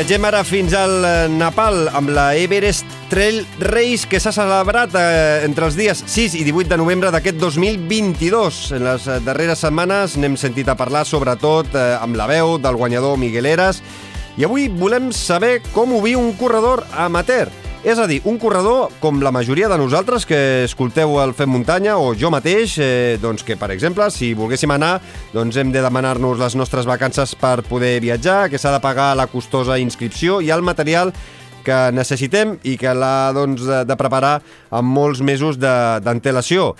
Viatgem ara fins al eh, Nepal amb la Everest Trail Race que s'ha celebrat eh, entre els dies 6 i 18 de novembre d'aquest 2022. En les eh, darreres setmanes n'hem sentit a parlar sobretot eh, amb la veu del guanyador Miguel Eras i avui volem saber com ho viu un corredor amateur. És a dir, un corredor com la majoria de nosaltres que escolteu el Fem Muntanya o jo mateix, eh, doncs que, per exemple, si volguéssim anar, doncs hem de demanar-nos les nostres vacances per poder viatjar, que s'ha de pagar la costosa inscripció i el material que necessitem i que l'ha doncs, de, de preparar amb molts mesos d'antelació.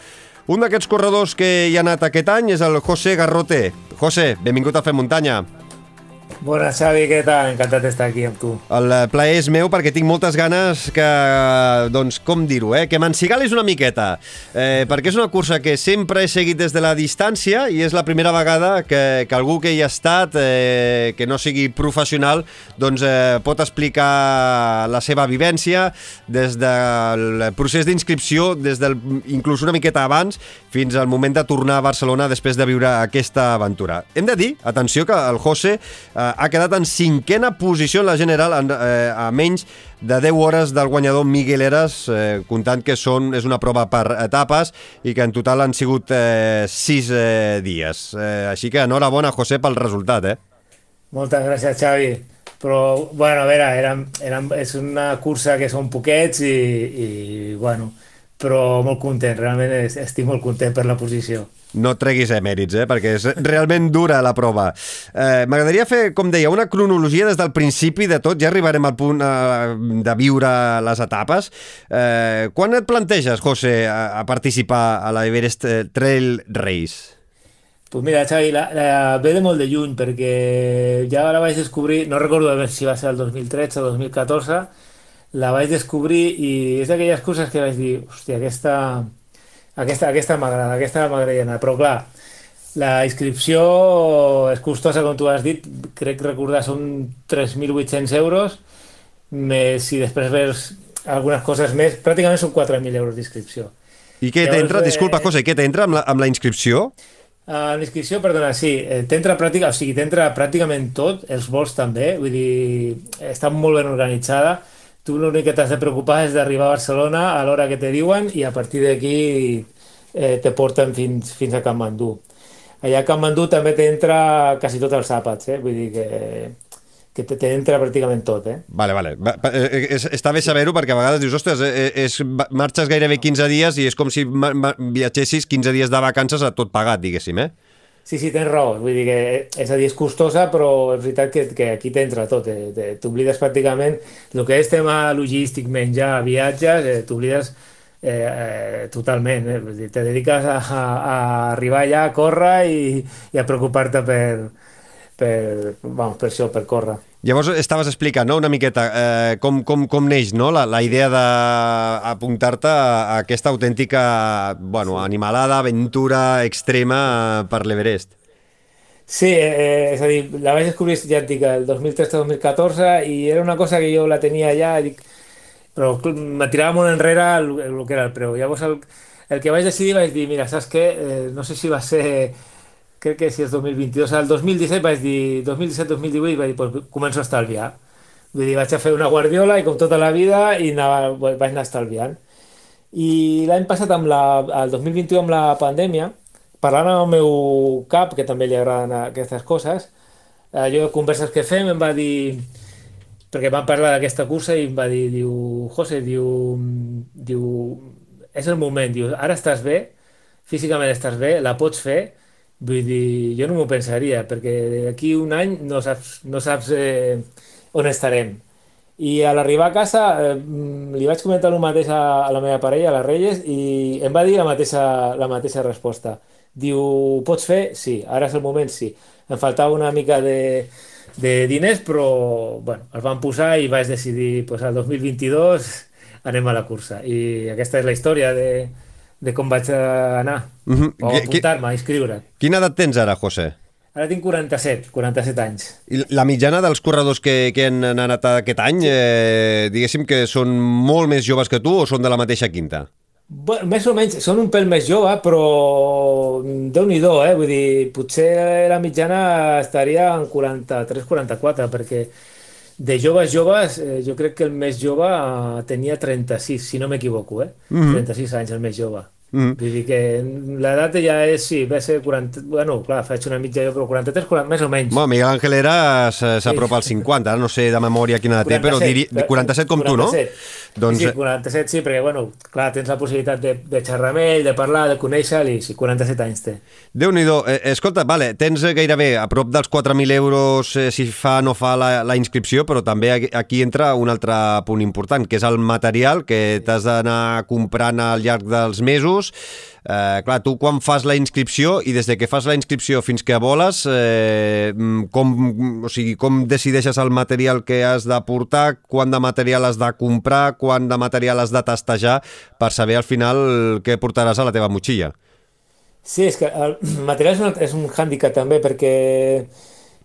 Un d'aquests corredors que hi ha anat aquest any és el José Garrote. José, benvingut a Fem Muntanya. Bona, Xavi, què tal? Encantat d'estar aquí amb tu. El eh, plaer és meu perquè tinc moltes ganes que, doncs, com dir-ho, eh? que m'encigalis una miqueta. Eh, perquè és una cursa que sempre he seguit des de la distància i és la primera vegada que, que algú que hi ha estat, eh, que no sigui professional, doncs eh, pot explicar la seva vivència des del procés d'inscripció, des del, inclús una miqueta abans, fins al moment de tornar a Barcelona després de viure aquesta aventura. Hem de dir, atenció, que el José eh, ha quedat en cinquena posició en la general en, eh, a menys de 10 hores del guanyador Miguel Eras, eh, comptant que són, és una prova per etapes i que en total han sigut eh, 6 eh, dies. Eh, així que enhorabona, José, pel resultat, eh? Moltes gràcies, Xavi. Però, bueno, a veure, era, era, és una cursa que són poquets i, i bueno, però molt content, realment estic molt content per la posició. No treguis emèrits, eh? perquè és realment dura la prova. Eh, M'agradaria fer, com deia, una cronologia des del principi de tot, ja arribarem al punt eh, de viure les etapes. Eh, quan et planteges, José, a, a participar a la Everest Trail Race? Pues mira, Xavi, la, la ve de molt de lluny, perquè ja la vaig descobrir, no recordo si va ser el 2013 o 2014, la vaig descobrir i és d'aquelles coses que vaig dir, hòstia, aquesta, aquesta, aquesta m'agrada, aquesta m'agradaria anar, però clar, la inscripció és costosa, com tu has dit, crec recordar són 3.800 euros, més si després veus algunes coses més, pràcticament són 4.000 euros d'inscripció. I què t'entra? Eh, Disculpa, cosa, què t'entra amb, la, amb la inscripció? Uh, la inscripció, perdona, sí, eh, t'entra pràctica, o sigui, t'entra pràcticament tot, els vols també, vull dir, està molt ben organitzada, tu l'únic que t'has de preocupar és d'arribar a Barcelona a l'hora que te diuen i a partir d'aquí eh, te porten fins, fins a Kathmandu. Allà a Kathmandu també t'entra quasi tots els àpats, eh? vull dir que, que t'entra pràcticament tot. Eh? Vale, vale. Va, eh, és, està bé saber-ho perquè a vegades dius, ostres, eh, és, marxes gairebé 15 dies i és com si viatgessis 15 dies de vacances a tot pagat, diguéssim, eh? Sí, sí, tens raó. Vull dir que, és a dir, és costosa, però és veritat que, que aquí t'entra tot. Eh? T'oblides pràcticament el que és tema logístic, menjar, viatges, eh, t'oblides eh, eh, totalment. Eh? Vull dir, te dediques a, a, a arribar allà, a córrer i, i a preocupar-te per, per, vamos, per això, per córrer. Llavors estaves explicant no, una miqueta eh, com, com, com neix no, la, la idea d'apuntar-te a aquesta autèntica bueno, animalada, aventura extrema per l'Everest. Sí, eh, és a dir, la vaig descobrir, ja et dic, el 2013-2014 i era una cosa que jo la tenia ja, dic, però me tirava molt enrere el, el que era el preu. Llavors el, el que vaig decidir vaig dir, mira, saps què? Eh, no sé si va ser crec que si és 2022, el 2017 vaig dir, 2017-2018 vaig dir, pues, començo a estalviar. Vull dir, vaig a fer una guardiola i com tota la vida i anava, vaig anar estalviant. I l'any passat, amb la, el 2021 amb la pandèmia, parlant amb el meu cap, que també li agraden aquestes coses, allò de converses que fem em va dir, perquè vam parlar d'aquesta cursa i em va dir, diu, José, diu, diu, és el moment, diu, ara estàs bé, físicament estàs bé, la pots fer, Vull dir, jo no m'ho pensaria, perquè d'aquí un any no saps, no saps eh, on estarem. I a l'arribar a casa eh, li vaig comentar el mateix a, a la meva parella, a les Reyes, i em va dir la mateixa, la mateixa resposta. Diu, pots fer? Sí, ara és el moment, sí. Em faltava una mica de, de diners, però bueno, els van posar i vaig decidir, pues, el 2022 anem a la cursa. I aquesta és la història de, de com vaig anar, uh -huh. o apuntar-me, a inscriure. Quina edat tens ara, José? Ara tinc 47, 47 anys. I la mitjana dels corredors que, que han anat aquest any, eh, diguéssim que són molt més joves que tu o són de la mateixa quinta? Bueno, més o menys, són un pèl més jove, però déu nhi eh? Vull dir, potser la mitjana estaria en 43-44, perquè de joves joves, eh, jo crec que el més jove eh, tenia 36, si no m'equivoco, eh? Mm -hmm. 36 anys, el més jove. Mm. Vull dir que l'edat ja és, sí, va ser 40... Bueno, clar, faig una mitja jo, però 43, 40, més o menys. Bueno, Miguel Ángel era s'apropa sí. als 50, no sé de memòria quina edat té, però diri... 47 com 47. tu, no? Doncs... Sí, 47 sí, perquè, bueno, clar, tens la possibilitat de, de xerrar amb ell, de parlar, de conèixer i sí, 47 anys té. Déu-n'hi-do. Eh, escolta, vale, tens gairebé a prop dels 4.000 euros eh, si fa o no fa la, la inscripció, però també aquí entra un altre punt important, que és el material que t'has d'anar comprant al llarg dels mesos, Eh, clar, tu quan fas la inscripció i des de que fas la inscripció fins que voles, eh, com, o sigui, com decideixes el material que has de portar, quant de material has de comprar, quant de material has de tastejar per saber al final què portaràs a la teva motxilla? Sí, és que el material és un, és un hàndicap també perquè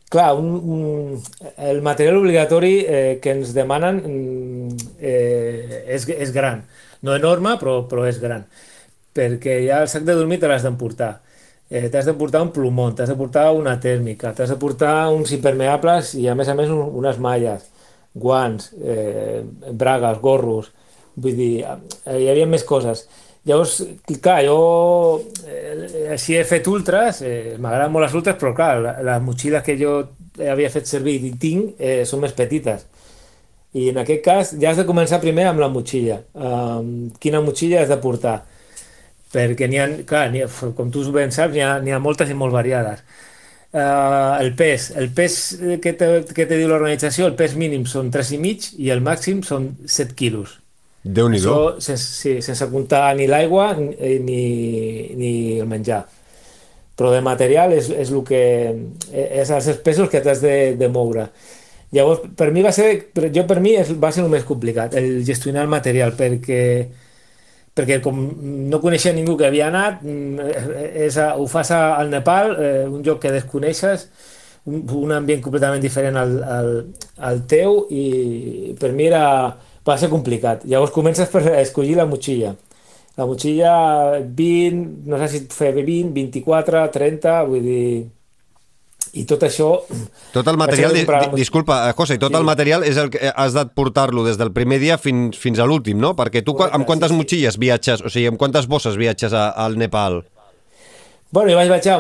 clar, un, un, el material obligatori eh, que ens demanen mm, eh, és, és gran. No enorme, però, però és gran perquè ja el sac de dormir te l'has d'emportar. Eh, t'has d'emportar un plomón, t'has de portar una tèrmica, t'has de portar uns impermeables i a més a més un, unes malles, guants, eh, bragues, gorros, vull dir, eh, hi havia més coses. Llavors, clar, jo eh, així he fet ultras, eh, m'agraden molt les ultras, però clar, la, les motxilles que jo havia fet servir i tinc eh, són més petites. I en aquest cas ja has de començar primer amb la motxilla. Um, quina motxilla has de portar? Perquè n'hi ha, clar, ha, com tu ben saps, n'hi ha, ha moltes i molt variades. Uh, el pes, el pes que te, que te diu l'organització, el pes mínim són 3,5 i el màxim són 7 quilos. déu nhi sense, sí, sense comptar ni l'aigua ni, ni el menjar. Però de material és, és el que és els pesos que t'has de, de moure. Llavors, per mi va ser, jo per mi és, va ser el més complicat, el gestionar el material, perquè perquè com no coneixia ningú que havia anat, mm, és, ho fas al Nepal, eh, un lloc que desconeixes, un, un ambient completament diferent al, al, al teu i per mi era, va ser complicat. Llavors comences per escollir la motxilla. La motxilla 20, no sé si fer 20, 24, 30, vull dir i tot això... Tot el material, di, di, disculpa, eh, José, tot sí. el material és el que has de portar-lo des del primer dia fins, fins a l'últim, no? Perquè tu Correcte, amb quantes sí, motxilles viatges, o sigui, amb quantes bosses viatges a, al Nepal? Bueno, jo vaig viatjar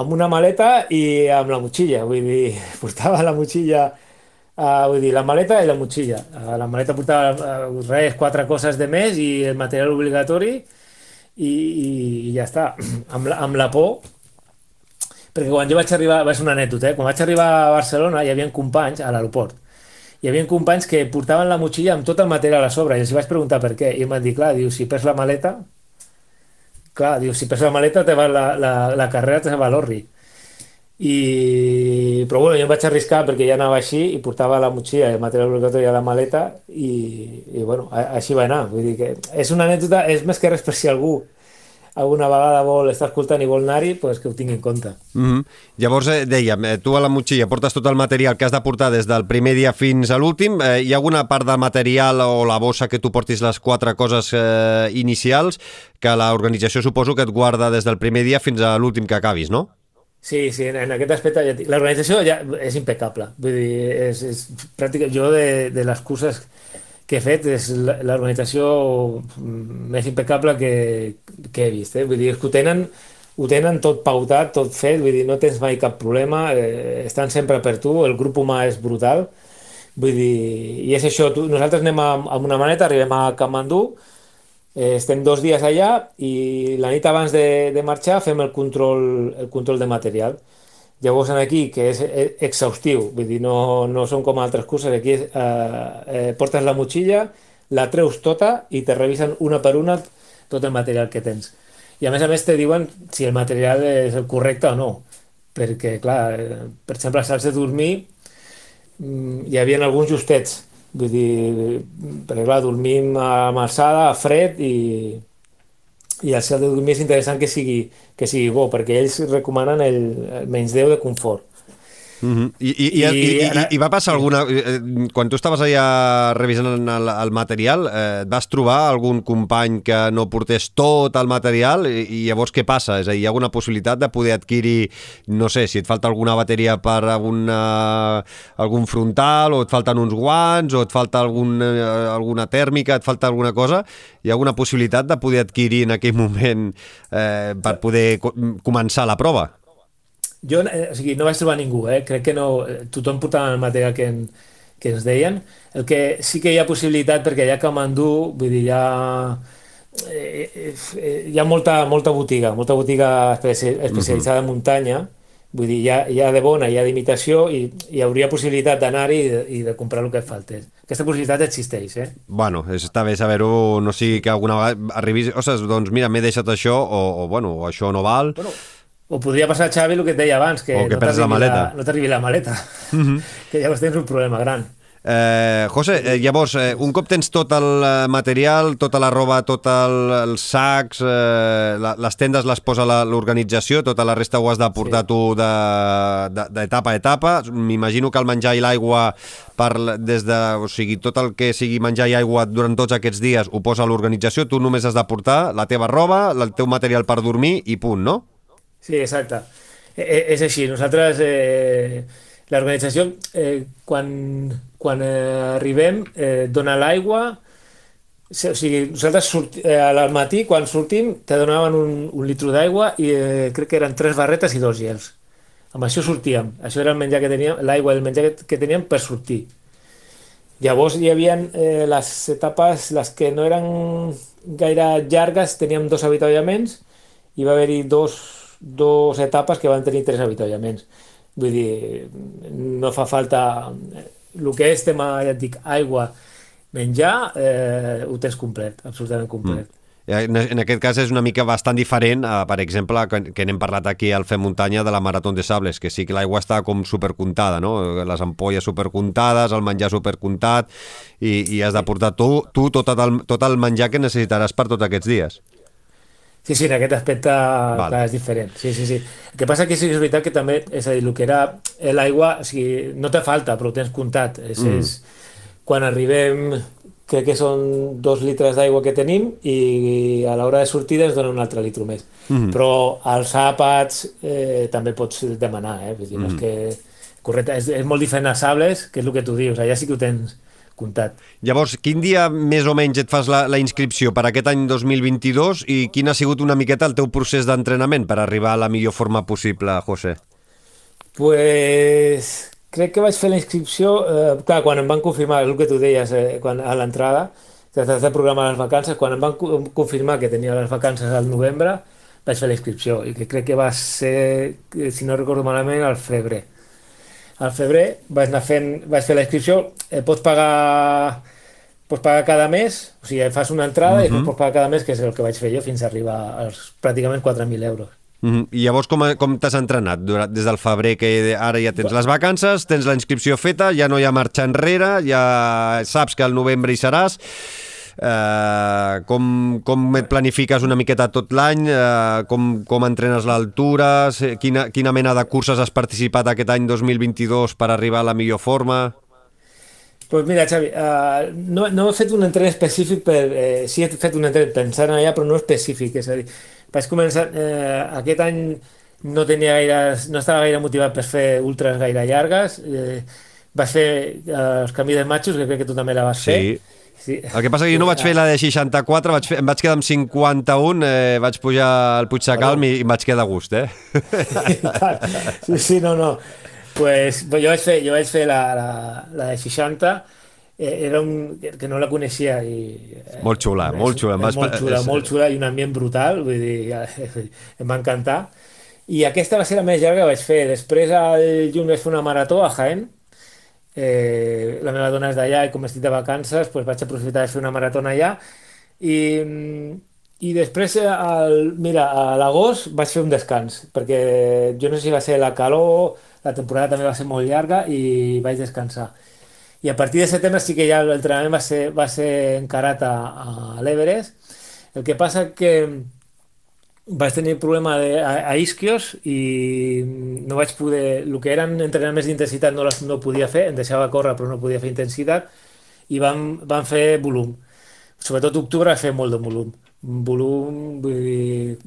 amb una maleta i amb la motxilla, vull dir, portava la motxilla, uh, vull dir, la maleta i la motxilla. Uh, la maleta portava uh, res, quatre coses de més i el material obligatori i, i, i ja està. amb, la, amb la por perquè quan jo vaig arribar, va ser una anècdota, eh? quan vaig arribar a Barcelona hi havia companys a l'aeroport, hi havia companys que portaven la motxilla amb tot el material a sobre i els vaig preguntar per què, i em van dir, clar, diu, si perds la maleta, clar, diu, si perds la maleta te va la, la, la carrera te va a l'orri. I... Però bueno, jo em vaig arriscar perquè ja anava així i portava la motxilla el material obligatori a la maleta i, i bueno, així va anar. Vull dir que és una anècdota, és més que res per si algú alguna vegada vol estar escoltant i vol anar-hi, pues que ho tingui en compte. Mm -hmm. Llavors, eh, dèiem, eh, tu a la motxilla portes tot el material que has de portar des del primer dia fins a l'últim. Eh, hi ha alguna part de material o la bossa que tu portis les quatre coses eh, inicials que l'organització suposo que et guarda des del primer dia fins a l'últim que acabis, no? Sí, sí, en, en aquest aspecte ja, l'organització ja és impecable. Vull dir, és, és pràctica, jo de, de les curses que he fet és l'organització més impecable que, que he vist. Eh? Vull dir, que ho tenen, ho tenen tot pautat, tot fet, vull dir, no tens mai cap problema, eh, estan sempre per tu, el grup humà és brutal, vull dir, i és això, tu, nosaltres anem amb, una maneta, arribem a Kamandú, eh, estem dos dies allà i la nit abans de, de marxar fem el control, el control de material. Llavors aquí, que és eh, exhaustiu, vull dir, no, no són com altres curses, aquí és, eh, eh, portes la motxilla, la treus tota i te revisen una per una tot el material que tens. I a més a més te diuen si el material és el correcte o no, perquè, clar, eh, per exemple, als de dormir mm, hi havia alguns justets, vull dir, perquè clar, dormim a alçada, a fred i, i el cel de dormir és interessant que sigui, que sigui bo, perquè ells recomanen el, el menys 10 de confort. -huh. I, i, i, i, i, i va passar alguna... eh, Quan tu estaves allà revisant el, el material, eh, et vas trobar algun company que no portés tot el material i, i llavors què passa? És a dir, hi ha alguna possibilitat de poder adquirir, no sé, si et falta alguna bateria per alguna, algun frontal o et falten uns guants o et falta algun, eh, alguna tèrmica, et falta alguna cosa, hi ha alguna possibilitat de poder adquirir en aquell moment eh, per poder co començar la prova? Jo eh, o sigui, no vaig trobar ningú, eh? crec que no, eh, tothom portava el material que, en, que ens deien. El que sí que hi ha possibilitat, perquè ha Camandú, vull dir, hi ha, eh, eh, hi ha molta, molta botiga, molta botiga especi especialitzada en muntanya, vull dir, hi ha, hi ha de bona, hi ha d'imitació i hi hauria possibilitat d'anar-hi i, de, i de comprar el que et faltés. Aquesta possibilitat existeix, eh? Bueno, està bé saber-ho, no sigui que alguna vegada arribis, ostres, doncs mira, m'he deixat això, o, o bueno, això no val. Bueno, o podria passar, Xavi, el que et deia abans, que, O que no perds la t'arribi maleta. no t'arribi la maleta, que llavors tens un problema gran. Eh, José, eh, llavors, eh, un cop tens tot el eh, material, tota la roba, tots el, els sacs, eh, la, les tendes les posa la- l'organització, tota la resta ho has de portar Sí. tu d'etapa de, d'etapa a etapa. M'imagino que el menjar i l'aigua, per, des de, o sigui, tot el que sigui menjar i aigua durant tots aquests dies ho posa l'organització, tu només has de portar la teva roba, el teu material per dormir i punt, no? Sí, exacte. Eh, és així. Nosaltres, eh, l'organització, eh, quan, quan eh, arribem, eh, dona l'aigua, o sigui, nosaltres sort, eh, al matí, quan sortim, te donaven un, un litro d'aigua i eh, crec que eren tres barretes i dos gels. Amb això sortíem. Això era el menjar que teníem, l'aigua i el menjar que, que teníem per sortir. Llavors hi havia eh, les etapes, les que no eren gaire llargues, teníem dos avituallaments i va haver-hi dos, dos etapes que van tenir tres avituallaments. Vull dir, no fa falta... El que és tema, ja et dic, aigua, menjar, eh, ho tens complet, absolutament complet. Eh, En aquest cas és una mica bastant diferent, a, per exemple, que, que n'hem parlat aquí al Fem Muntanya de la Marató de Sables, que sí que l'aigua està com supercontada, no? Les ampolles supercontades, el menjar supercontat, i, i has de portar tu, tu tot, el, tot el menjar que necessitaràs per tots aquests dies. Sí, sí, en aquest aspecte Val. clar, és diferent. Sí, sí, sí. El que passa que sí que és veritat que també, és a dir, el que era l'aigua, o sigui, no te falta, però ho tens comptat. És, mm. és, quan arribem, crec que són dos litres d'aigua que tenim i a l'hora de sortida ens donen un altre litro més. Mm. Però als àpats eh, també pots demanar, eh? Vull dir, no és que... Correcte, és, és molt diferent a sables, que és el que tu dius, allà sí que ho tens comptat. Llavors, quin dia més o menys et fas la, la inscripció per aquest any 2022 i quin ha sigut una miqueta el teu procés d'entrenament per arribar a la millor forma possible, José? Pues crec que vaig fer la inscripció, eh, clar, quan em van confirmar, el que tu deies eh, quan, a l'entrada, que has de programar les vacances, quan em van co- confirmar que tenia les vacances al novembre, vaig fer la inscripció i que crec que va ser, si no recordo malament, al febrer. Al febrer vaig anar fent, vaig fer la inscripció, eh, pots pagar pots pagar cada mes, o sigui, fas una entrada i després pots pagar cada mes, que és el que vaig fer jo fins a arribar als pràcticament 4.000 euros. Mm -hmm. I llavors com, com t'has entrenat durant, des del febrer que ara ja tens les vacances, tens la inscripció feta, ja no hi ha marxa enrere, ja saps que al novembre hi seràs, eh, com, com et planifiques una miqueta tot l'any, eh, com, com entrenes l'altura, se- quina, quina mena de curses has participat aquest any 2022 per arribar a la millor forma? Pues mira, Xavi, uh, no, no he fet un entrenament específic per... Eh, sí he fet un entrenament pensant allà, però no específic. És a dir, vaig començar... Eh, aquest any no tenia gaire... No estava gaire motivat per fer ultras gaire llargues. Eh, vaig fer eh, els camí de matxos, que crec que tu també la vas fer. Sí. El que passa que jo no vaig fer la de 64, vaig fer, em vaig quedar amb 51, eh, vaig pujar al Puig Sacalm i, i em vaig quedar a gust, eh? Sí, sí, no, no. Pues, pues jo vaig fer, jo vaig fer la, la, la de 60, eh, era un, que no la coneixia i... eh, Molt xula, és- molt xula. És vas- molt xula, és- molt xula i un ambient brutal, vull dir, em va encantar. I aquesta va ser la més llarga que vaig fer. Després, al juny, vaig fer una marató a Jaén. Eh, la meva dona és d'allà i com estic de vacances, pues vaig aprofitar de fer una maratona allà. I, i després, al, mira, a l'agost vaig fer un descans, perquè jo no sé si va ser la calor, la temporada també va ser molt llarga i vaig descansar. I a partir de setembre sí que ja l'entrenament va ser, va ser encarat a, a l'Everest. El que passa que vaig tenir problema de, a, a isquios i no vaig poder... El que eren entrenaments d'intensitat no, les, no podia fer, em deixava córrer però no podia fer intensitat i vam, vam fer volum. Sobretot octubre va fer molt de volum. Volum, vull dir...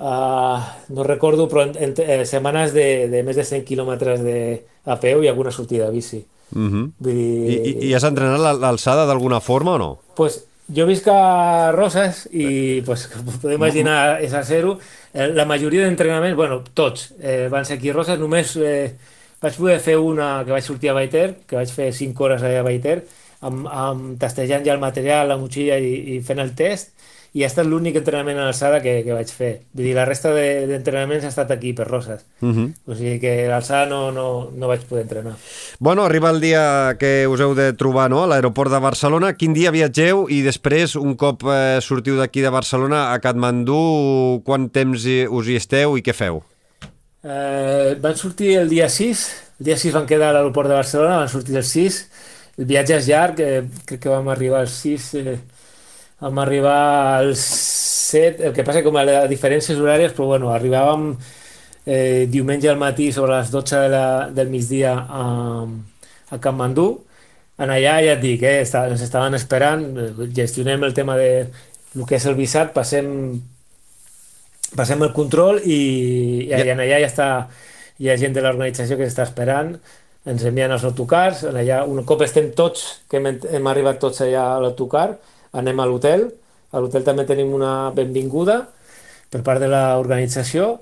Uh, no recordo, però en, en, en setmanes de, de més de 100 quilòmetres de, a peu i alguna sortida de bici. Uh -huh. Vull dir... I, i, I has entrenat l'al- l'alçada d'alguna forma o no? Pues jo visc a Roses i pues, podeu imaginar és a zero. Eh, La majoria d'entrenaments, bueno, tots, eh, van ser aquí a Roses. Només eh, vaig poder fer una que vaig sortir a Baiter, que vaig fer 5 hores allà a Baiter, amb, amb tastejant ja el material, la motxilla i, i fent el test, i ha estat l'únic entrenament en alçada que, que vaig fer. Vull dir, la resta de- d'entrenaments ha estat aquí per Roses. Uh -huh. O sigui que l'alçada no, no, no vaig poder entrenar. Bueno, arriba el dia que us heu de trobar no? a l'aeroport de Barcelona. Quin dia viatgeu i després, un cop eh, sortiu d'aquí de Barcelona a Katmandú, quant temps hi, us hi esteu i què feu? Eh, van sortir el dia 6, el dia 6 van quedar a l'aeroport de Barcelona, van sortir el 6, el viatge és llarg, eh, crec que vam arribar al 6, eh, vam arribar al 7, el que passa com a diferències horàries, però bueno, arribàvem eh, diumenge al matí sobre les 12 de la, del migdia a, a Katmandú, en allà ja et dic, eh, està, ens estaven esperant, eh, gestionem el tema de el que és el visat, passem passem el control i, i, en allà ja està hi ha gent de l'organització que està esperant ens envien els autocars en allà, un cop estem tots que hem, hem arribat tots allà a l'autocar anem a l'hotel a l'hotel també tenim una benvinguda per part de l'organització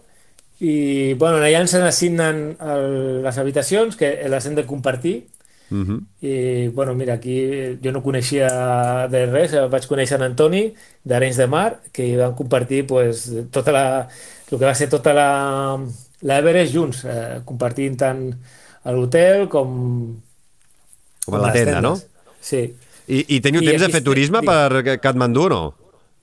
i bueno, allà ens assignen el, les habitacions que les hem de compartir Uh -huh. i, bueno, mira, aquí jo no coneixia de res, eh, vaig conèixer en Antoni d'Arenys de Mar, que hi van compartir pues, tota la, el que va ser tota la, l'Everest junts, eh, compartint tant a l'hotel com, Com a la tenda, no? Sí. I, I teniu I temps de fer turisme digue. per Katmandú no?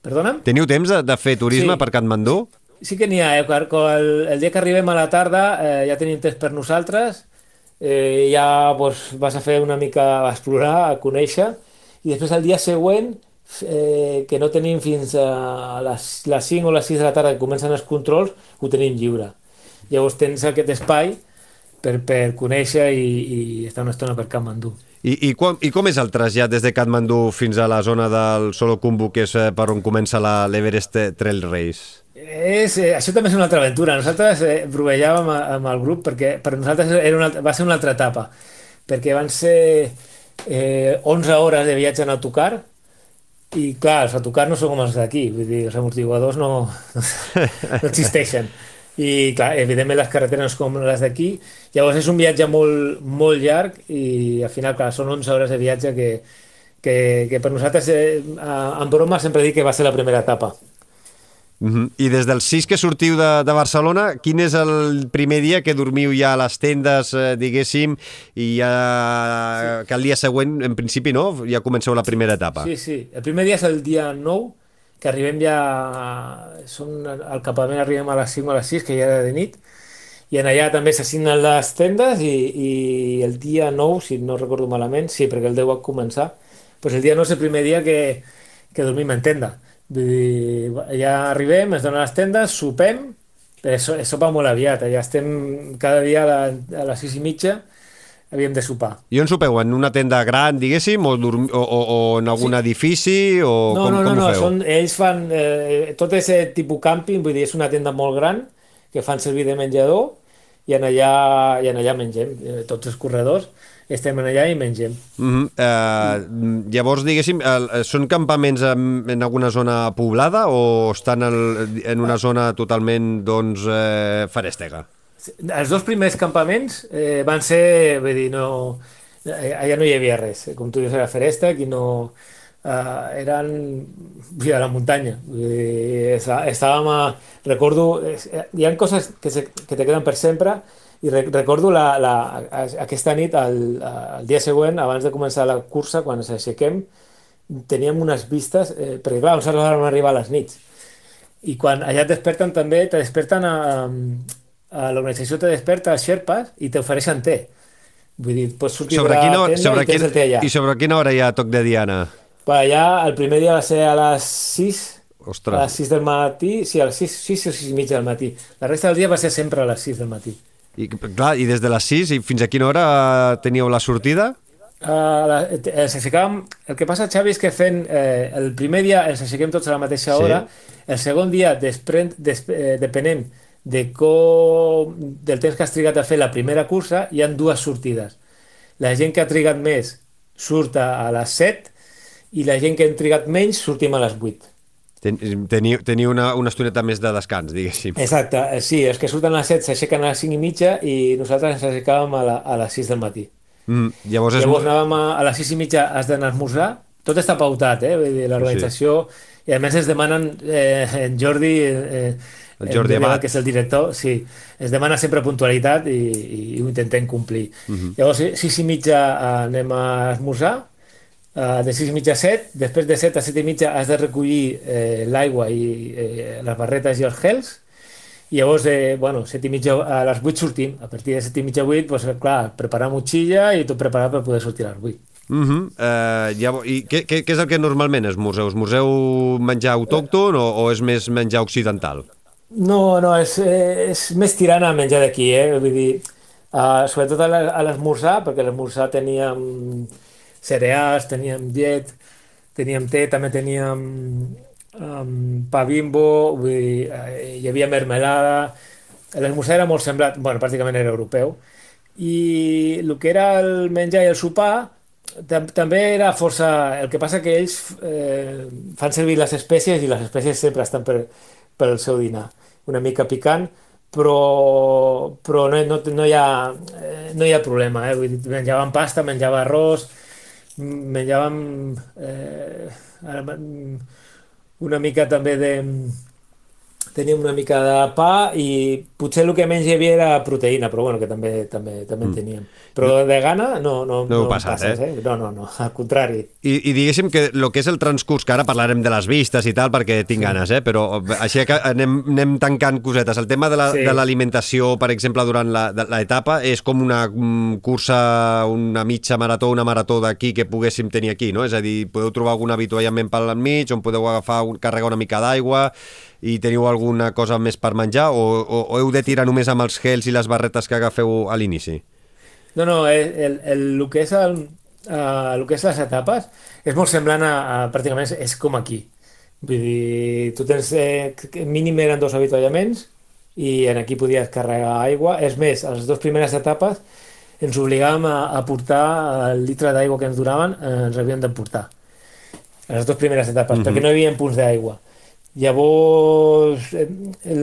Perdona'm? Teniu temps de, de fer turisme Sí. per Katmandú? Sí que n'hi ha, eh? El, el dia que arribem a la tarda eh, ja tenim temps per nosaltres, eh, ja doncs, vas a fer una mica a explorar, a conèixer, i després el dia següent, eh, que no tenim fins a les, les 5 o les 6 de la tarda que comencen els controls, ho tenim lliure. Llavors tens aquest espai per, per conèixer i, i estar una estona per Katmandú. I, i, com, I com és el trasllat des de Katmandú fins a la zona del Solokumbu, que és eh, per on comença la- l'Everest Trail Race? És, eh, això també és una altra aventura. Nosaltres eh, provellàvem amb el grup perquè per nosaltres era una, va ser una altra etapa, perquè van ser eh, 11 hores de viatge en autocar i clar, els autocars no són com els d'aquí, vull dir, els amortiguadors no, no existeixen. I clar, evidentment les carreteres no són com les d'aquí, llavors és un viatge molt, molt llarg i al final, clar, són 11 hores de viatge que, que, que per nosaltres, eh, en broma, sempre dic que va ser la primera etapa. Uh -huh. I des del 6 que sortiu de, de Barcelona, quin és el primer dia que dormiu ja a les tendes, eh, diguéssim, i ja, que el dia següent, en principi, no? Ja comenceu la primera etapa. Sí, sí. El primer dia és el dia 9, que arribem ja... Són, al campament arribem a les 5 o a les 6, que ja era de nit, i en allà també s'assignen les tendes i, i el dia 9, si no recordo malament, sí, perquè el 10 va començar, doncs el dia 9 és el primer dia que, que dormim en tenda. Vull dir, ja arribem, ens donen les tendes, sopem, so, sopa molt aviat, ja estem cada dia a, la, a les 6 i mitja, havíem de sopar. I on sopeu? En una tenda gran, diguéssim, o, o, o, o en algun Sí. edifici, o No, com, no, no, com no, són, ells fan eh, tot aquest tipus càmping, vull dir, és una tenda molt gran que fan servir de menjador i en allà, i en allà mengem, eh, tots els corredors estem en allà i mengem. Uh -huh. uh, llavors, diguéssim, el, són campaments en, en alguna zona poblada o estan el, en una zona totalment, doncs, eh, farèstega? Els dos primers campaments eh, van ser, vull dir, no, eh, allà no hi havia res, com tu dius, era Feresta, i no, eh, eren vull dir, a la muntanya. Vull dir, està- estàvem a... Recordo, eh, hi ha coses que, se, que te queden per sempre, i re, recordo la, la, aquesta nit, el, el dia següent, abans de començar la cursa, quan ens aixequem, teníem unes vistes, eh, perquè clar, nosaltres vam arribar a les nits, i quan allà et desperten també, te desperten a, a l'organització te desperta els Sherpas i t'ofereixen te. Vull dir, pots sortir Sobre quina, hora, sobre, i quina, allà. I sobre quina hora hi ha toc de diana? Per allà, el primer dia va ser a les 6, Ostres. A les 6 del matí, sí, a les 6, 6 o 6 i mitja del matí. La resta del dia va ser sempre a les 6 del matí. I, clar, I des de les 6 i fins a quina hora teníeu la sortida? Uh, la, eh, ens aixecàvem... El que passa, Xavi, és que fent... Eh, el primer dia ens aixequem tots a la mateixa Sí. hora, el segon dia, desprèn, des, eh, depenent de com, del temps que has trigat a fer la primera cursa, hi han dues sortides. La gent que ha trigat més surt a, les 7 i la gent que hem trigat menys sortim a les 8. Ten, teniu, teniu una, una estoneta més de descans, diguéssim. Exacte, eh, sí, els que surten a les 7 s'aixequen a les 5 i mitja i nosaltres ens aixecàvem a, la, a les 6 del matí. Mm, llavors és... Llavors anàvem a, a les 6 i mitja has d'anar a esmorzar, tot està pautat, eh? L'organització, i a més es demanen, eh, en Jordi, eh, El Jordi Amat. que és el director, sí, es demana sempre puntualitat i, i ho intentem complir. Mhm. Llavors, 6 i mitja eh, anem a esmorzar, eh, de 6 i mitja a 7, després de 7 a 7 i mitja has de recollir eh, l'aigua i eh, les barretes i els gels, i llavors, eh, bueno, 7 i mitja a les 8 sortim. A partir de 7 i mitja a 8, pues, clar, preparar motxilla i tot preparat per poder sortir a les 8. Uh -huh. uh, llavors, I què, què, què és el que normalment esmorzeu? Esmorzeu menjar autòcton o, o és més menjar occidental? No, no, és, és més tirant a menjar d'aquí, eh? Vull dir, uh, sobretot a l'esmorzar, perquè a l'esmorzar teníem cereals, teníem llet, teníem té, també teníem um, pa bimbo, vull dir, eh, hi havia mermelada, l'esmorzar era molt semblat, bueno, pràcticament era europeu, i el que era el menjar i el sopar tam també era força... El que passa que ells eh, fan servir les espècies i les espècies sempre estan per, pel seu dinar. Una mica picant, però, però no, no, no, hi ha, eh, no hi ha problema. Eh? Vull dir, menjàvem pasta, menjava arròs, menjàvem eh, mm, una mica també de... Teníem una mica de pa i potser el que menys hi havia era proteïna, però bueno, que també, també, també en teníem. Però de gana no, no, No em passat, passes, eh? No, no, no, al contrari. I, I diguéssim que el que és el transcurs, que ara parlarem de les vistes i tal, perquè tinc ganes, eh? però així que anem, anem tancant cosetes. El tema de la- Sí. de l'alimentació, la, per exemple, durant l'etapa, és com una mm, cursa, una mitja marató, una marató d'aquí que poguéssim tenir aquí, no? És a dir, podeu trobar algun avituallament pel mig, on podeu agafar, un, carregar una mica d'aigua i teniu alguna cosa més per menjar o, o, o heu de tirar només amb els gels i les barretes que agafeu a l'inici? No, no, el, el, el, el que és el, uh, el que és les etapes és molt semblant a, a pràcticament és, és com aquí. Vull dir, tu tens, eh, mínim eren dos avituallaments i en aquí podies carregar aigua. És més, a les dues primeres etapes ens obligàvem a, a portar el litre d'aigua que ens donaven, eh, ens havíem d'emportar. A les dues primeres etapes, perquè no hi havia punts d'aigua. Llavors, eh, el,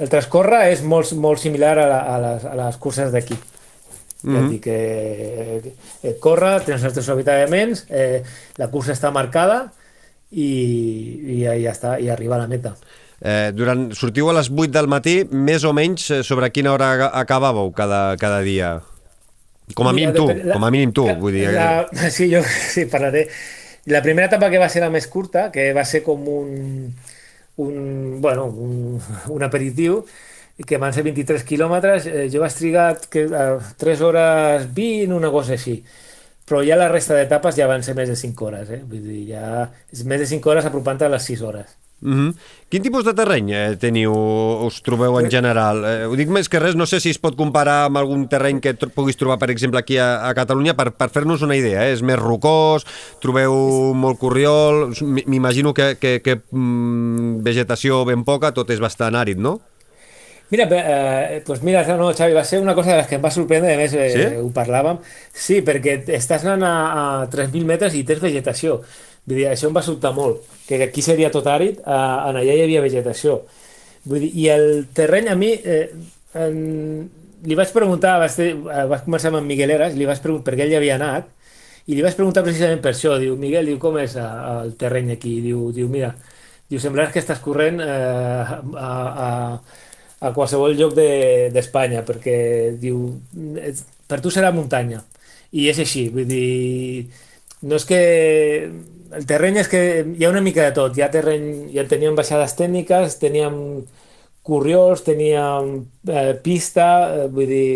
el transcorre és molt, molt similar a, la, a, les, a les curses d'aquí. Ja et dic que eh, et corre, tens els teus avituallaments, eh, la cursa està marcada i, i ja, està, i arriba a la meta. Eh, durant, sortiu a les 8 del matí, més o menys eh, sobre quina hora acabàveu cada, cada dia? Com a mínim tu, depèn- com a mínim tu, la- vull dir... eh, La, sí, jo sí, parlaré. La primera etapa que va ser la més curta, que va ser com un, un, bueno, un, un aperitiu, que van ser 23 quilòmetres, eh, jo vaig trigar que, a 3 hores 20, una cosa així. Però ja la resta d'etapes ja van ser més de 5 hores, eh? Vull dir, ja és més de 5 hores apropant a les 6 hores. Mhm. Quin tipus de terreny eh, teniu, us trobeu en general? Eh, ho dic més que res, no sé si es pot comparar amb algun terreny que tro- puguis trobar, per exemple, aquí a, a Catalunya, per, per fer-nos una idea. Eh? És més rocós, trobeu molt corriol, m'imagino que, que, que mm, vegetació ben poca, tot és bastant àrid, no? Mira, eh, pues mira, no, Xavi, va ser una cosa de les que em va sorprendre, a més eh, Sí? ho parlàvem, sí, perquè estàs anant a, a 3.000 metres i tens vegetació, vull dir, això em va sobtar molt, que aquí seria tot àrid, a, en allà hi havia vegetació, vull dir, i el terreny a mi, eh, en, li vaig preguntar, vaig, ter, eh, vaig començar amb en Miguel Eras, li vaig preguntar per què ell hi havia anat, i li vaig preguntar precisament per això, diu, Miguel, diu, com és eh, el terreny aquí? Diu, diu mira, diu, semblaràs que estàs corrent eh, a, a, a qualsevol lloc de- d'Espanya, perquè diu, "És- per tu serà muntanya. I és així, vull dir, no és que... El terreny és que hi ha una mica de tot. Hi ha terreny, ja teníem baixades tècniques, teníem corriols, teníem eh, pista, eh, vull dir,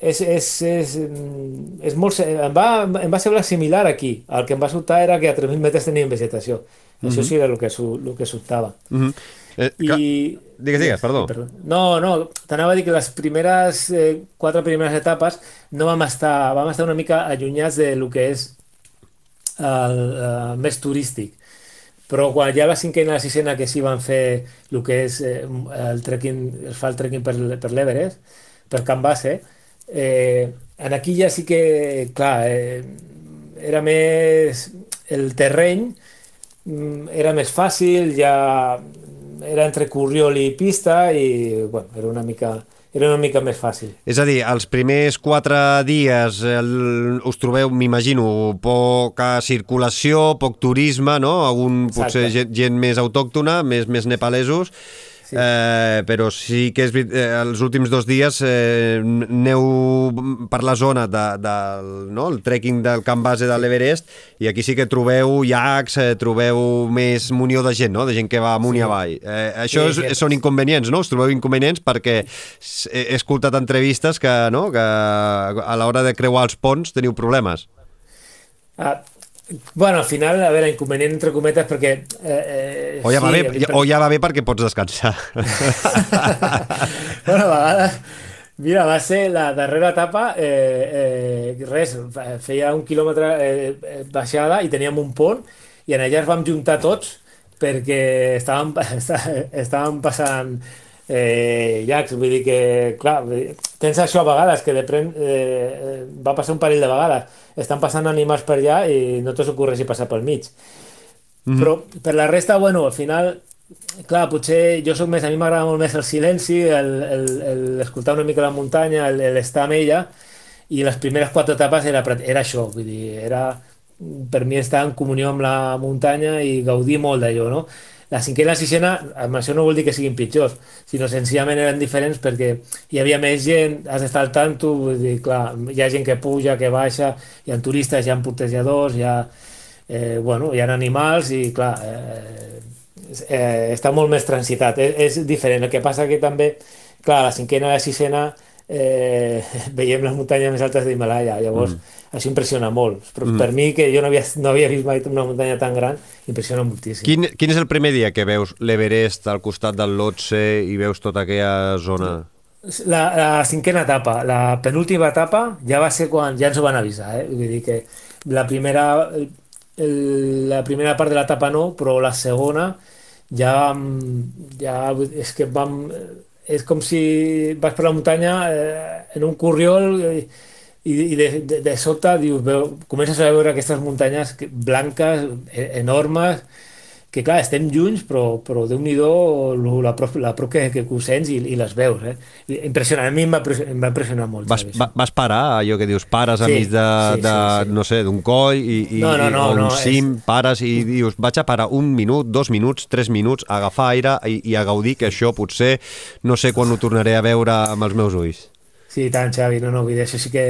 és, és, és, és molt, em va, em va semblar similar aquí. El que em va sobtar era que a 3.000 metres teníem vegetació. Això sí era el que, el que sobtava. Mm -hmm. eh, I... Digues, digues, perdó. Perdó. No, no, t'anava a dir que les primeres eh, quatre primeres etapes no vam estar, vam estar una mica allunyats de lo que és eh, més turístic. Però quan ja la cinquena i la sisena que sí van fer el que és eh, el trekking, es fa el trekking per, per l'Everest, per Can Base, eh, en aquí ja sí que, clar, eh, era més... El terreny mm, era més fàcil, ja era entre Corriol i pista i, bueno, era una mica, era una mica més fàcil. És a dir, els primers quatre dies el, us trobeu, m'imagino, poca circulació, poc turisme, no? Algun, potser gent, gent més autòctona, més, més nepalesos, Sí. eh, però sí que és, eh, els últims dos dies eh, aneu per la zona de, del no? el trekking del camp base de l'Everest i aquí sí que trobeu llacs, eh, trobeu més munió de gent, no? de gent que va amunt i avall. Eh, això Sí, és, són inconvenients, no? Us trobeu inconvenients perquè he he escoltat entrevistes que, no? que a l'hora de creuar els ponts teniu problemes. Ah, bueno, al final, a veure, inconvenient entre cometes perquè... Eh, eh, O ja, va sí, bé, o ja va bé perquè pots descansar. bueno, a vegades... Mira, va ser la darrera etapa, eh, eh, res, feia un quilòmetre eh, eh, baixada i teníem un pont i en allà ens vam juntar tots perquè estàvem, estàvem passant eh, llacs, vull dir que, clar, tens això a vegades, que de pren, eh, eh, va passar un parell de vegades, estan passant animals per allà i no te s'ocorreixi passar pel mig. Però per la resta, bueno, al final, clar, potser jo soc més, a mi m'agrada molt més el silenci, el, el, el escoltar una mica la muntanya, el, el estar amb ella, i les primeres quatre etapes era, era això, vull dir, era per mi estar en comunió amb la muntanya i gaudir molt d'allò, no? La cinquena i la sisena, amb això no vol dir que siguin pitjors, sinó senzillament eren diferents perquè hi havia més gent, has d'estar al tanto, vull dir, clar, hi ha gent que puja, que baixa, hi ha turistes, hi ha portejadors, hi ha, eh, bueno, hi ha animals i, clar, eh, eh, està molt més transitat, és, és diferent. El que passa que també, clar, la cinquena i la sisena eh, veiem les muntanyes més altes d'Himalaya, llavors mm. Això impressiona molt. Però mm. per mi, que jo no havia, no havia vist mai una muntanya tan gran, impressiona moltíssim. Quin, quin és el primer dia que veus l'Everest al costat del Lhotse i veus tota aquella zona? La, la cinquena etapa, la penúltima etapa, ja va ser quan ja ens ho van avisar, eh? Vull dir que la primera, el, la primera part de l'etapa no, però la segona ja, ja és que vam, és com si vas per la muntanya eh, en un corriol i, i de, de, de sobte dius, veu, comences a veure aquestes muntanyes que- blanques, e- enormes, que clar, estem junts, però, però Déu-n'hi-do lo- la prop, la prop que, que ho sents i, i les veus, eh? Impressionant, a mi em va, em va impressionar molt. Vas, va, vas parar, allò que dius, pares Sí, enmig de, sí, de sí, sí. no sé, d'un coll i, i, No, no, no, o un no, cim, pares i dius, vaig a parar un minut, dos minuts, tres minuts, a agafar aire i, i a gaudir, que això potser no sé quan ho tornaré a veure amb els meus ulls. Sí, i tant, Xavi, no, no, vull dir, això sí que...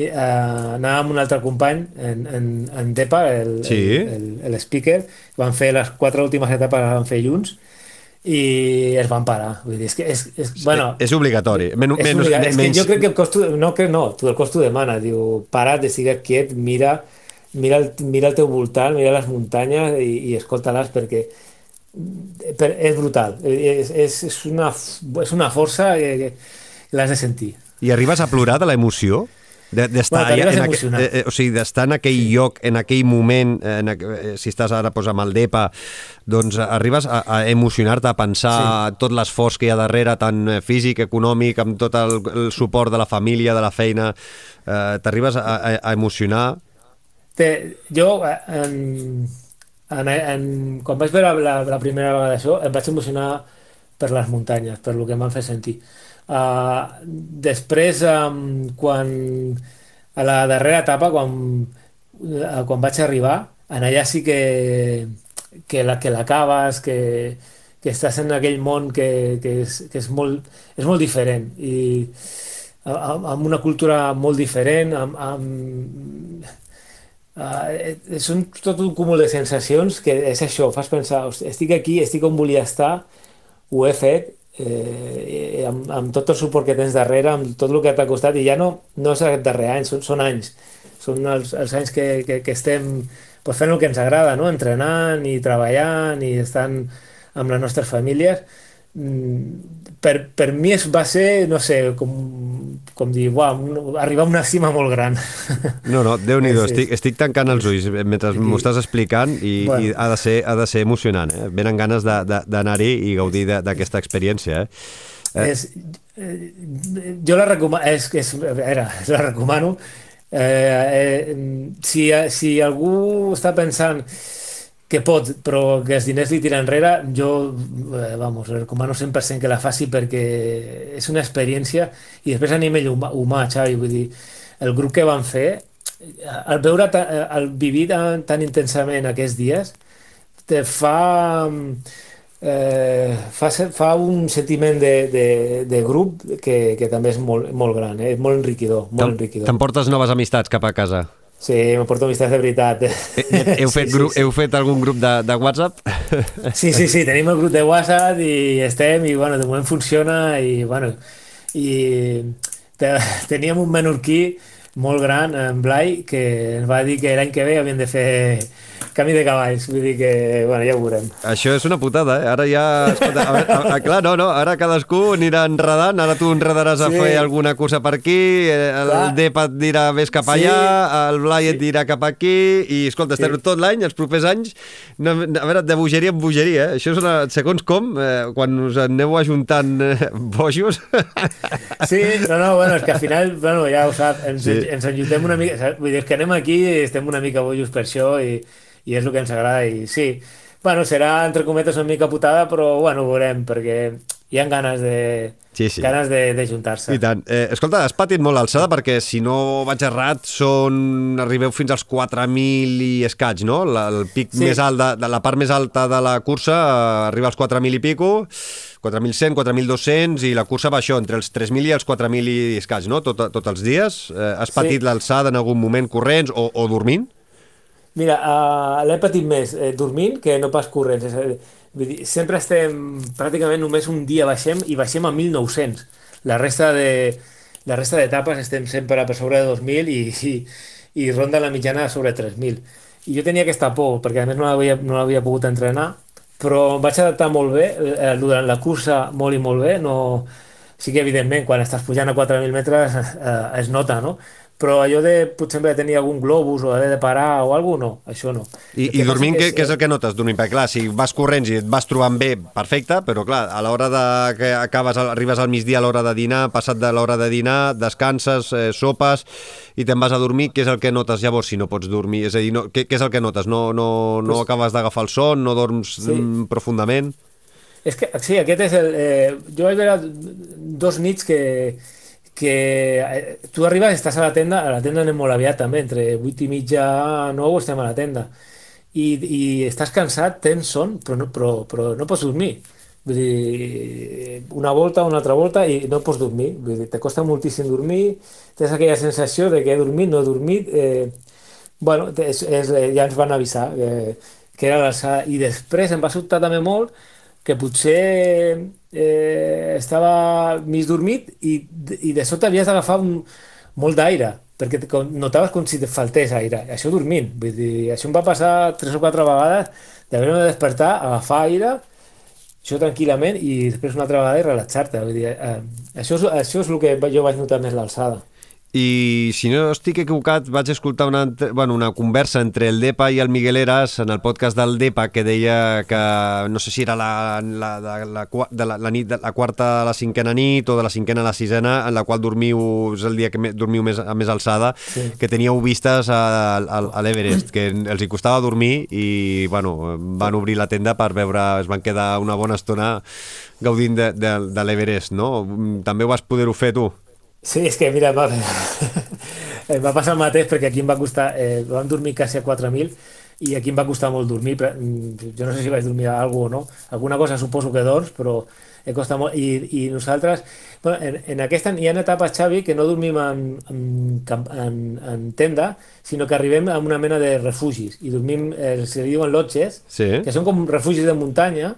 Uh, anàvem amb un altre company, en, en, en Depa, el, Sí. el, el, el speaker, van fer les quatre últimes etapes, les van fer junts, i es van parar. Vull dir, és que, és, és, bueno, és obligatori. Men, és, menys, obligat. és que menys, jo crec que el costo, no que no, tu el costo demana, diu, para't, estigues quiet, mira, mira, el, mira el teu voltant, mira les muntanyes i, i escolta-les perquè per, és brutal, és, és, és, una, és una força que, que l'has de sentir. I arribes a plorar de l'emoció? De- D'estar Bueno, allà, a en, aqu- eh, o sigui, d'estar en aquell lloc, en aquell moment, en, eh, si estàs ara doncs, amb el DEPA, doncs arribes a, a emocionar-te, a pensar sí. tot l'esforç que hi ha darrere, tant eh, físic, econòmic, amb tot el, el suport de la família, de la feina, eh, t'arribes a, a, a emocionar. Té, jo, eh, en, en, en, quan vaig veure la, la primera vegada això, em vaig emocionar per les muntanyes, per el que em van fer sentir. Uh, després, um, quan a la darrera etapa, quan, uh, quan vaig arribar, en allà sí que, que la que l'acabes, que, que estàs en aquell món que, que, és, que és, molt, és molt diferent. I amb, una cultura molt diferent, amb, amb, Uh, són tot un cúmul de sensacions que és això, fas pensar, "Hosti, estic aquí, estic on volia estar, ho he fet, eh, amb, amb tot el suport que tens darrere, amb tot el que t'ha costat, i ja no, no és aquest darrer any, són, són anys, són els, els anys que, que, que estem pues fent el que ens agrada, no? entrenant i treballant i estant amb les nostres famílies. Mm, per, per mi es va ser, no sé, com, com dir, uau, arribar a una cima molt gran. No, no, Déu-n'hi-do, sí. estic, estic tancant els ulls mentre m'ho estàs explicant i, bueno. i ha, de ser, ha de ser emocionant. Eh? Venen ganes d'anar-hi i gaudir d'aquesta experiència. Eh? Eh. És, eh, jo la recomano, és, és, era, la recomano. Eh, eh, si, si algú està pensant que pot, però que els diners li tiren enrere, jo, eh, vamos, recomano 100% que la faci perquè és una experiència i després a nivell humà, humà Xavi, vull dir, el grup que van fer, al veure, al vivir tan, tan intensament aquests dies, te fa, eh, fa, fa un sentiment de, de, de grup que, que també és molt, molt gran, eh? molt enriquidor. Molt enriquidor. T'emportes noves amistats cap a casa? Sí, m'aporto amistats de veritat. Eh, heu, fet sí, grup, sí, sí. heu fet algun grup de, de WhatsApp? Sí, sí, sí, tenim el grup de WhatsApp i estem, i bueno, de moment funciona, i bueno, i teníem un menorquí molt gran, en Blai, que ens va dir que l'any que ve havien de fer camí de cavalls, vull dir que, bueno, ja ho veurem. Això és una putada, eh? Ara ja... Escolta, a, a, a, clar, no, no, ara cadascú anirà enredant, ara tu enredaràs a fer alguna cosa per aquí, eh, el clar. Depa et dirà vés cap allà, sí. el Blai sí. et dirà cap aquí, i escolta, estem sí. tot l'any, els propers anys, no, a veure, de bogeria en bogeria, eh? Això és una, segons com, eh, quan us aneu ajuntant eh, bojos... Sí, no, no, bueno, és que al final, bueno, ja ho sap, ens, sí. ens enjuntem una mica, vull dir, que anem aquí i estem una mica bojos per això i i és el que ens agrada i sí, bueno, serà entre cometes una mica putada, però bueno, ho veurem, perquè hi ha ganes de, sí, sí. ganes de, de juntar-se. I tant. Eh, escolta, has patit molt l'alçada perquè, si no vaig errat, són... arribeu fins als 4.000 i escaig, no? La, el pic sí. més alt, de, de, la part més alta de la cursa eh, arriba als 4.000 i pico, 4.100, 4.200 i la cursa va això, entre els 3.000 i els 4.000 i escaig, no? Tot, tots els dies. Eh, has patit sí. l'alçada en algun moment corrents o, o dormint? Mira, uh, l'he patit més eh, dormint que no pas corrents. És, vull dir, sempre estem, pràcticament només un dia baixem i baixem a 1.900. La resta de la resta d'etapes estem sempre per sobre de 2.000 i, i, i ronda la mitjana sobre 3.000. I jo tenia aquesta por, perquè a més no l'havia no pogut entrenar, però em vaig adaptar molt bé, eh, durant la cursa molt i molt bé, no... sí que evidentment quan estàs pujant a 4.000 metres eh, es nota, no? Però allò de potser de tenir algun globus o haver de parar o alguna no, això no. I, i dormint, què, és, què és el que notes dormint? Perquè clar, si vas corrents i et vas trobant bé, perfecte, però clar, a l'hora de que acabes, arribes al migdia a l'hora de dinar, passat de l'hora de dinar, descanses, eh, sopes i te'n vas a dormir, què és el que notes llavors si no pots dormir? És a dir, no, què, què és el que notes? No, no, no pues, acabes d'agafar el son, no dorms sí. Mm, profundament? És que, sí, aquest és el... Eh, jo vaig veure dos nits que que eh, tu arribes, estàs a la tenda, a la tenda anem molt aviat també, entre 8 i mitja, 9 estem a la tenda, i, i estàs cansat, tens son, però no, però, però no pots dormir. Vull dir, una volta, una altra volta i no pots dormir. Vull dir, te costa moltíssim dormir, tens aquella sensació de que he dormit, no he dormit. Eh, bueno, és, és, ja ens van avisar eh, que era l'alçada. I després em va sobtar també molt que potser eh, estava mig dormit i, i de sota havies d'agafar molt d'aire, perquè notaves com si et faltés aire. Això dormint. Vull dir, això em va passar tres o quatre vegades d'haver-me de despertar, agafar aire, això tranquil·lament, i després una altra vegada i relaxar-te. Vull dir, eh, això, és, això és el que jo vaig notar més l'alçada. I si no estic equivocat, vaig escoltar una, bueno, una conversa entre el Depa i el Miguel Eras en el podcast del Depa que deia que no sé si era la, la, la, la, de la, la, nit, de la quarta a la cinquena nit o de la cinquena a la sisena en la qual dormiu, és el dia que me, dormiu més, a més alçada, sí. que teníeu vistes a, a, a l'Everest, que els hi costava dormir i bueno, van obrir la tenda per veure, es van quedar una bona estona gaudint de, de, de l'Everest, no? També ho vas poder-ho fer tu? Sí, és que mira, va, em va passar el mateix perquè aquí em va costar, eh, vam dormir quasi a 4.000 i aquí em va costar molt dormir, però, mm, jo no sé si vaig dormir alguna o no, alguna cosa suposo que dorms, però he costat molt, i, i nosaltres, bueno, en, en aquesta hi ha etapes, Xavi, que no dormim en, en, en, en tenda, sinó que arribem a una mena de refugis, i dormim, eh, se diuen lotges, sí. que són com refugis de muntanya,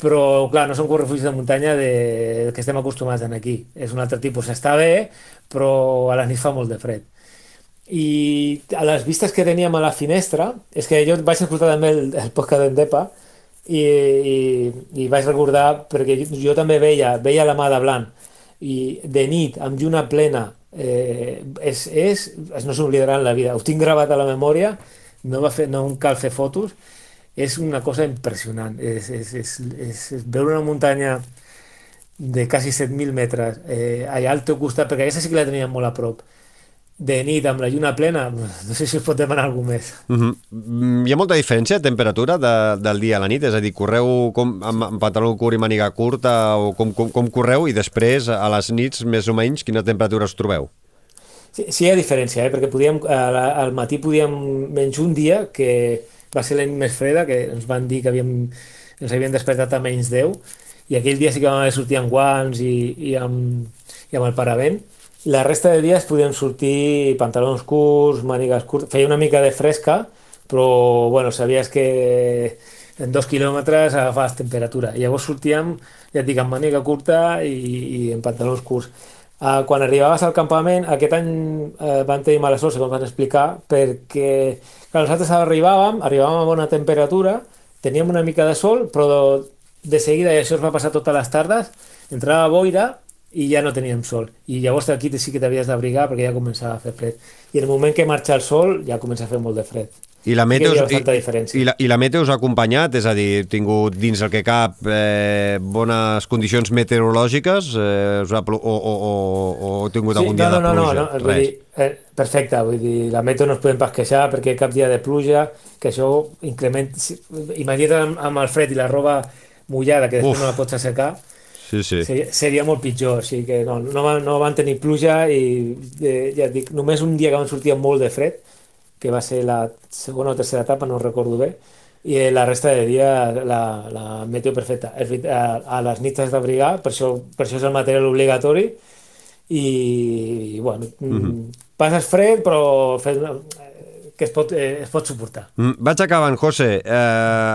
però clar, no són refugis de muntanya de, que estem acostumats en aquí. És un altre tipus. Està bé, però a la nit fa molt de fred. i a les vistes que teníem a la finestra, és que jo vaig escoltar també el, el podcast d'Endepa i, i, i vaig recordar, perquè jo, jo també veia, veia la mà de blanc i de nit, amb lluna plena, eh, és, és, no s'oblidarà en la vida. Ho tinc gravat a la memòria, no, va fer, no cal fer fotos, és una cosa impressionant. És, és, és, és, és veure una muntanya de quasi 7.000 metres eh, allà al teu costat, perquè aquesta sí que la teníem molt a prop, de nit amb la lluna plena, no sé si es pot demanar alguna més. Uh -huh. Hi ha molta diferència de temperatura de, del dia a la nit? És a dir, correu com, amb, amb pantaló curt i màniga curta o com, com, com correu i després a les nits més o menys quina temperatura us trobeu? Sí, sí hi ha diferència, eh? perquè podíem, al matí podíem menys un dia que va ser l'any més freda, que ens van dir que havíem, ens havien despertat a menys 10 i aquell dia sí que vam sortir amb guants i, i, amb, i amb el paravent la resta de dies podíem sortir pantalons curts, mànigues curtes, feia una mica de fresca, però bueno, sabies que en dos quilòmetres agafaves temperatura. I llavors sortíem, ja et dic, amb màniga curta i, i en pantalons curts. Uh, quan arribaves al campament, aquest any uh, van tenir mala sort, segons van explicar, perquè clar, nosaltres arribàvem, arribàvem a bona temperatura, teníem una mica de sol, però de seguida, i això es va passar totes les tardes, entrava boira i ja no teníem sol. I llavors aquí sí que t'havies d'abrigar perquè ja començava a fer fred. I el moment que marxa el sol ja comença a fer molt de fred. I la meteo, i, i, la, I la meteo us ha acompanyat? És a dir, tingut dins el que cap eh, bones condicions meteorològiques eh, us ha, o, o, o, o tingut sí, algun dia no, no, de pluja? No, no, no, vull dir, eh, perfecte, vull dir, la meteo no es podem pas queixar perquè cap dia de pluja, que això increment... Imagina't amb, amb el fred i la roba mullada, que després Uf. no la pots assecar, Sí, sí. Seria, seria molt pitjor, així que no, no, van, no van tenir pluja i eh, ja et dic, només un dia que van sortir molt de fred, que va ser la segona o tercera etapa, no recordo bé, i eh, la resta de dia la, la meteo perfecta. A, a les nits has d'abrigar, per, això, per això és el material obligatori, i, i bueno, mm -hmm. passes fred, però fes, que es pot, eh, es pot suportar. Mm, vaig acabant, José. Eh,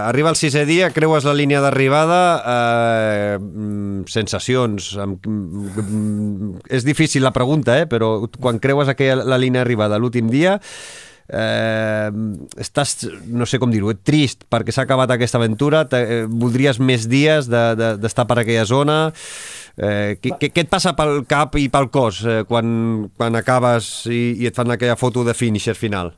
arriba el sisè dia, creues la línia d'arribada, eh, mm, sensacions... Mm, és difícil la pregunta, eh, però quan creues aquella, la línia d'arribada l'últim dia, eh, estàs, no sé com dir-ho, trist perquè s'ha acabat aquesta aventura, eh, voldries més dies d'estar de, de, per aquella zona... Eh, què, què et passa pel cap i pel cos eh, quan, quan acabes i, i et fan aquella foto de finisher final?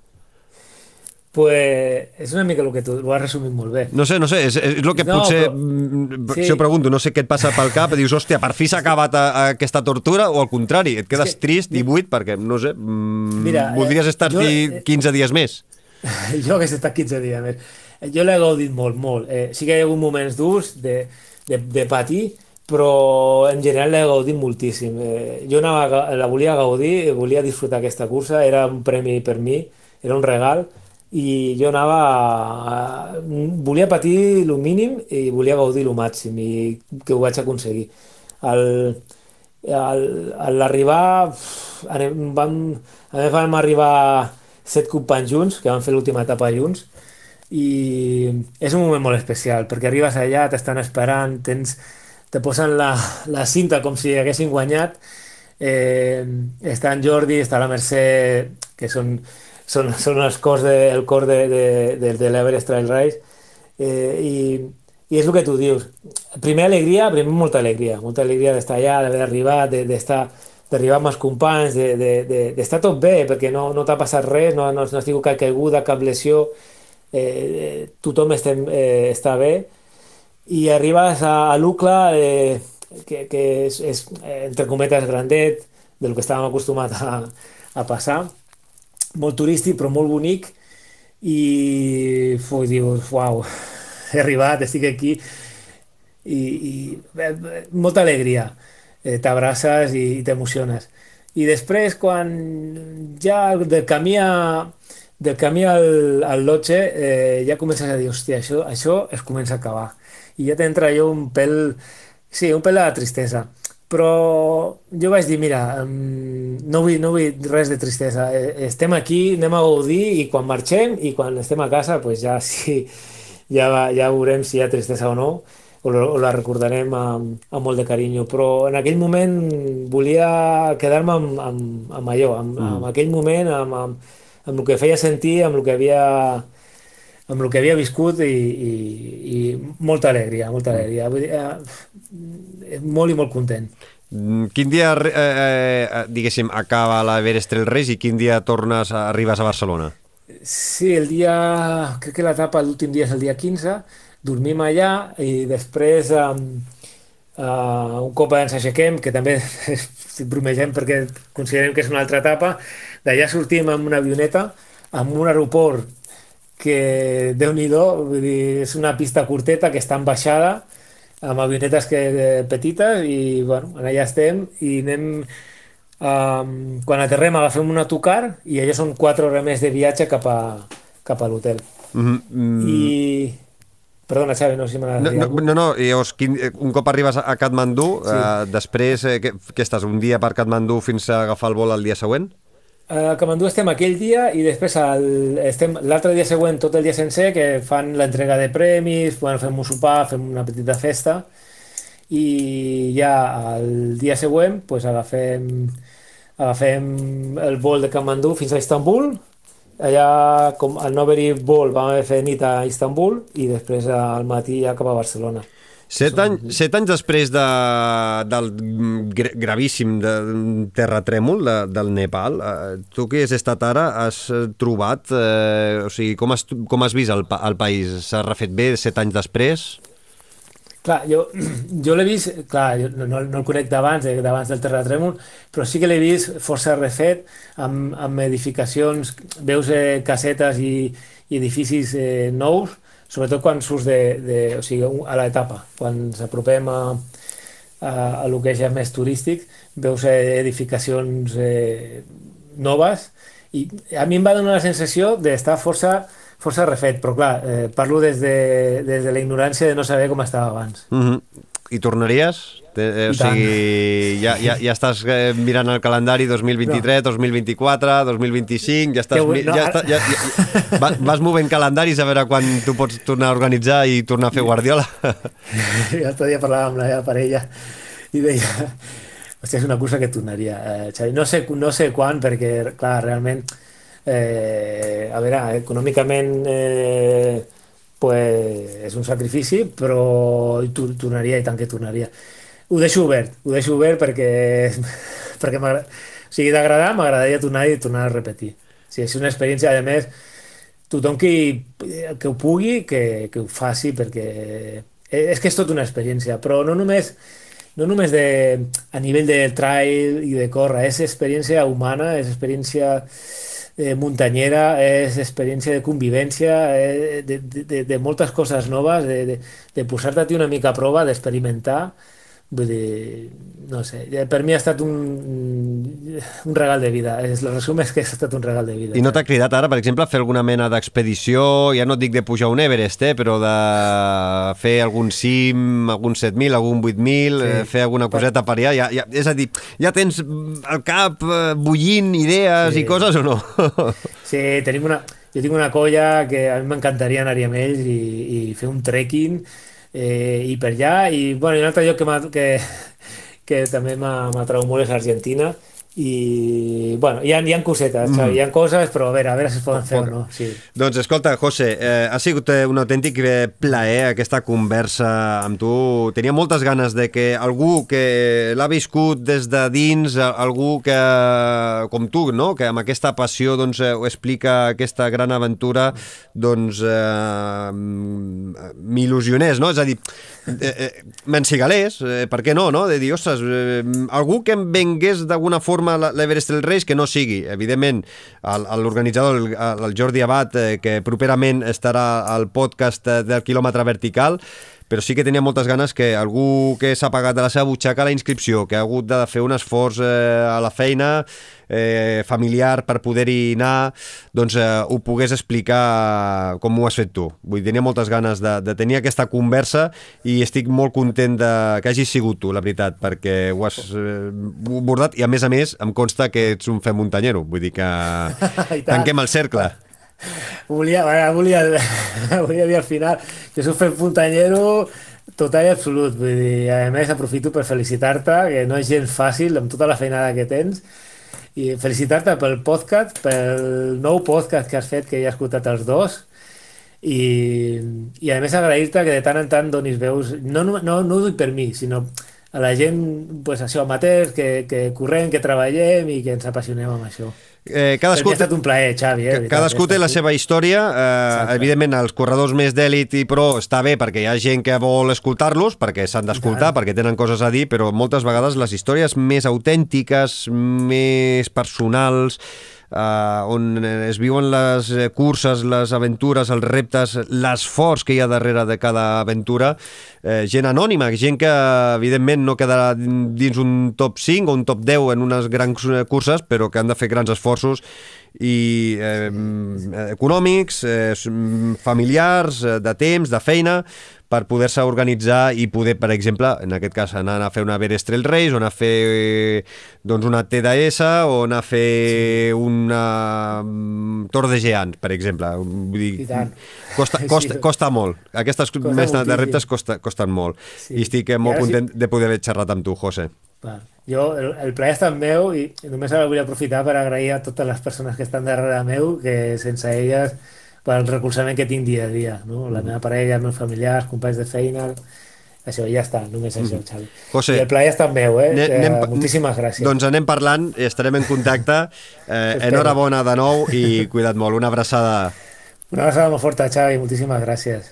Pues és una mica el que tu ho has resumit molt bé. No sé, no sé, és, és el que no, potser, però... Mm, sí. si ho pregunto, no sé què et passa pel cap, dius, hòstia, per fi s'ha acabat a, a aquesta tortura, o al contrari, et quedes que... trist i buit perquè, no sé, mm, Mira, voldries estar jo, 15 dies més. Jo hagués estat 15 dies més. Jo l'he gaudit molt, molt. Eh, sí que hi ha hagut moments durs de, de, de patir, però en general l'he gaudit moltíssim. Eh, jo anava, la volia gaudir, volia disfrutar aquesta cursa, era un premi per mi, era un regal, i jo anava a, volia patir el mínim i volia gaudir el màxim i que ho vaig aconseguir? Al, a l'arribar vam, a més vam arribar set companys junts que van fer l'última etapa junts i és un moment molt especial perquè arribes allà, t'estan esperant tens, te posen la, la cinta com si haguessin guanyat eh, està en Jordi, està la Mercè que són són, són els cors de, el cor de, de, de, de l'Everest Trail Race. Eh, i, i és el que tu dius. Primer alegria, primer molta alegria. Molta alegria d'estar allà, d'haver arribat d'estar d'arribar amb els companys d'estar de, de, de, tot bé, perquè no, no t'ha passat res, no, no, no has tingut cap caiguda, cap lesió, eh, tothom estem, eh, està bé, i arribes a, a l'Ucla, eh, que, que és, és, entre cometes, grandet, del que estàvem acostumats a, a passar, molt turístic però molt bonic i fos, dius, uau, he arribat, estic aquí i, i eh, molta alegria. Eh, t'abraces i, i t'emociones. I després quan ja del camí a, del camí al, al lotge eh, ja comences a dir, hòstia, això, això es comença a acabar i ja t'entra jo un pèl sí, un pèl de tristesa però jo vaig dir, mira, no vull, no vull res de tristesa, eh, estem aquí, anem a gaudir i quan marxem i quan estem a casa, pues ja sí, ja, va, ja veurem si hi ha tristesa o no, o, o la recordarem amb, amb molt de carinyo, però en aquell moment volia quedar-me amb, amb, amb allò, amb, mm. amb aquell moment, amb, amb, amb el que feia sentir, amb el que havia amb el que havia viscut i, i, i molta alegria, molta alegria. Vull dir, eh, molt i molt content. Mm, quin dia, eh, eh, diguéssim, acaba l'Everest Trail Race i quin dia tornes, arribes a Barcelona? Sí, el dia... Crec que l'etapa, l'últim dia és el dia 15, dormim allà i després eh, uh, un cop ens aixequem, que també bromegem perquè considerem que és una altra etapa, d'allà sortim amb una avioneta, amb un aeroport que déu nhi és una pista curteta que està en baixada, amb avionetes que, petites i bueno, allà estem i anem um, quan aterrem agafem un autocar i allò són 4 hores més de viatge cap a, cap a l'hotel mm -hmm. i Perdona, Xavi, no sé si m'ha no, no, no, no, llavors, quin, un cop arribes a Katmandú, sí. eh, després, eh, que, que estàs un dia per Katmandú fins a agafar el vol el dia següent? A Kamandú estem aquell dia i després l'altre dia següent tot el dia sencer que fan l'entrega de premis, bueno, fem un sopar, fem una petita festa. I ja el dia següent pues, agafem, agafem el vol de Kamandú fins a Istanbul. Allà com al no haver-hi vol vam fet nit a Istanbul i després al matí ja cap a Barcelona Set, any, set anys després de, del gravíssim de, terratrèmol de, del Nepal, eh, tu que has estat ara, has trobat, eh, o sigui, com has, com has vist el, el país? S'ha refet bé set anys després? Clar, jo, jo l'he vist, clar, jo no, no, el conec d'abans, eh, d'abans del terratrèmol, però sí que l'he vist força refet, amb, amb edificacions, veus eh, casetes i, i edificis eh, nous, sobretot quan surts de, de, o sigui, a l'etapa, quan ens apropem a, a, a lo que és més turístic, veus edificacions eh, noves i a mi em va donar la sensació d'estar força, força refet, però clar, eh, parlo des de, des de la ignorància de no saber com estava abans. Mm -hmm. I tornaries? Eh, o sigui, ja, ja, ja estàs eh, mirant el calendari 2023, no. 2024, 2025, ja estàs... No, ja, està, ja, ja, vas, vas movent calendaris a veure quan tu pots tornar a organitzar i tornar a fer Guardiola. L'altre dia parlàvem amb la meva parella i deia hòstia, és una cursa que tornaria, eh, Xavi. No sé, no sé quan, perquè, clar, realment, eh, a veure, econòmicament eh, pues, és un sacrifici, però tornaria i tant que tornaria ho deixo obert, ho deixo obert perquè, perquè o sigui, d'agradar m'agradaria tornar i tornar a repetir. O sigui, és una experiència, a més, tothom que, que ho pugui, que, que ho faci, perquè és que és tota una experiència, però no només, no només de, a nivell de trail i de córrer, és experiència humana, és experiència eh, muntanyera, és experiència de convivència, eh, de, de, de moltes coses noves, de, de, de posar-te una mica a prova, d'experimentar, Vull dir, no sé, per mi ha estat un, un regal de vida. El resum és que ha estat un regal de vida. I no t'ha cridat ara, per exemple, a fer alguna mena d'expedició, ja no et dic de pujar un Everest, eh, però de fer algun cim, algun 7.000, algun 8.000, sí. eh, fer alguna coseta per allà? Ja, ja, és a dir, ja tens al cap eh, bullint idees sí. i coses o no? sí, tenim una... Jo tinc una colla que a mi m'encantaria anar-hi amb ells i, i fer un trekking eh, i per allà, i, bueno, i un altre lloc que, que, que també m'atrau molt és Argentina, i bueno, hi ha, hi ha cosetes, mm. hi ha coses, però a veure, a veure si es poden fer o no. Sí. Doncs escolta, José, eh, ha sigut eh, un autèntic eh, plaer aquesta conversa amb tu. Tenia moltes ganes de que algú que l'ha viscut des de dins, algú que, com tu, no? que amb aquesta passió doncs, ho explica aquesta gran aventura, doncs eh, m'il·lusionés, no? És a dir, eh, eh, m'encigalés, eh, per què no, no? De dir, ostres, eh, algú que em vengués d'alguna forma l'Everest del Reis, que no sigui, evidentment, l'organitzador, el, el Jordi Abad, eh, que properament estarà al podcast eh, del quilòmetre vertical, però sí que tenia moltes ganes que algú que s'ha pagat de la seva butxaca la inscripció, que ha hagut de fer un esforç eh, a la feina eh, familiar per poder-hi anar, doncs eh, ho pogués explicar com ho has fet tu. Vull dir, tenia moltes ganes de, de tenir aquesta conversa i estic molt content de que hagis sigut tu, la veritat, perquè ho has eh, abordat i a més a més em consta que ets un fe muntanyero, vull dir que tanquem el cercle. Volia, volia, volia dir al final que soc fet muntanyero total i absolut. Vull dir, a més, aprofito per felicitar-te, que no és gens fàcil amb tota la feinada que tens, i felicitar-te pel podcast, pel nou podcast que has fet, que ja he escoltat els dos, i, i a més agrair-te que de tant en tant donis veus, no, no, no, no ho dic per mi, sinó a la gent, pues, això, amateurs, que, que correm, que treballem i que ens apassionem amb això. Eh, cadascú, ha estat un plaer, Xavi. Eh, veritat, cadascú té la seva història. Eh, Exacte. evidentment, els corredors més d'èlit i pro està bé perquè hi ha gent que vol escoltar-los, perquè s'han d'escoltar, perquè tenen coses a dir, però moltes vegades les històries més autèntiques, més personals, eh, on es viuen les eh, curses, les aventures, els reptes, l'esforç que hi ha darrere de cada aventura, eh, gent anònima, gent que evidentment no quedarà dins un top 5 o un top 10 en unes grans eh, curses, però que han de fer grans esforços i eh, econòmics, eh, s- familiars, eh, de temps, de feina, per poder-se organitzar i poder, per exemple, en aquest cas, anar a fer una Everest Trail Race, o anar a fer doncs una TDS, o anar a fer una mm, Tour de Geants, per exemple. Vull dir, I tant. costa, Sí. costa, costa molt. Aquestes Costa més de reptes costa, costen molt. Sí. I estic eh, I molt sí- content de poder haver xerrat amb tu, José. Val. Jo, el, el plaer és tan meu i només ara vull aprofitar per agrair a totes les persones que estan darrere meu, que sense elles pel recolzament que tinc dia a dia, no? La meva parella, els meus familiars, companys de feina, això, ja està, només això, Xavi. José, I el plaer tan meu, eh? Que, anem pa- moltíssimes gràcies. Doncs anem parlant, i estarem en contacte. Eh, enhorabona de nou i cuida't molt. Una abraçada. Una abraçada molt forta, Xavi, moltíssimes gràcies.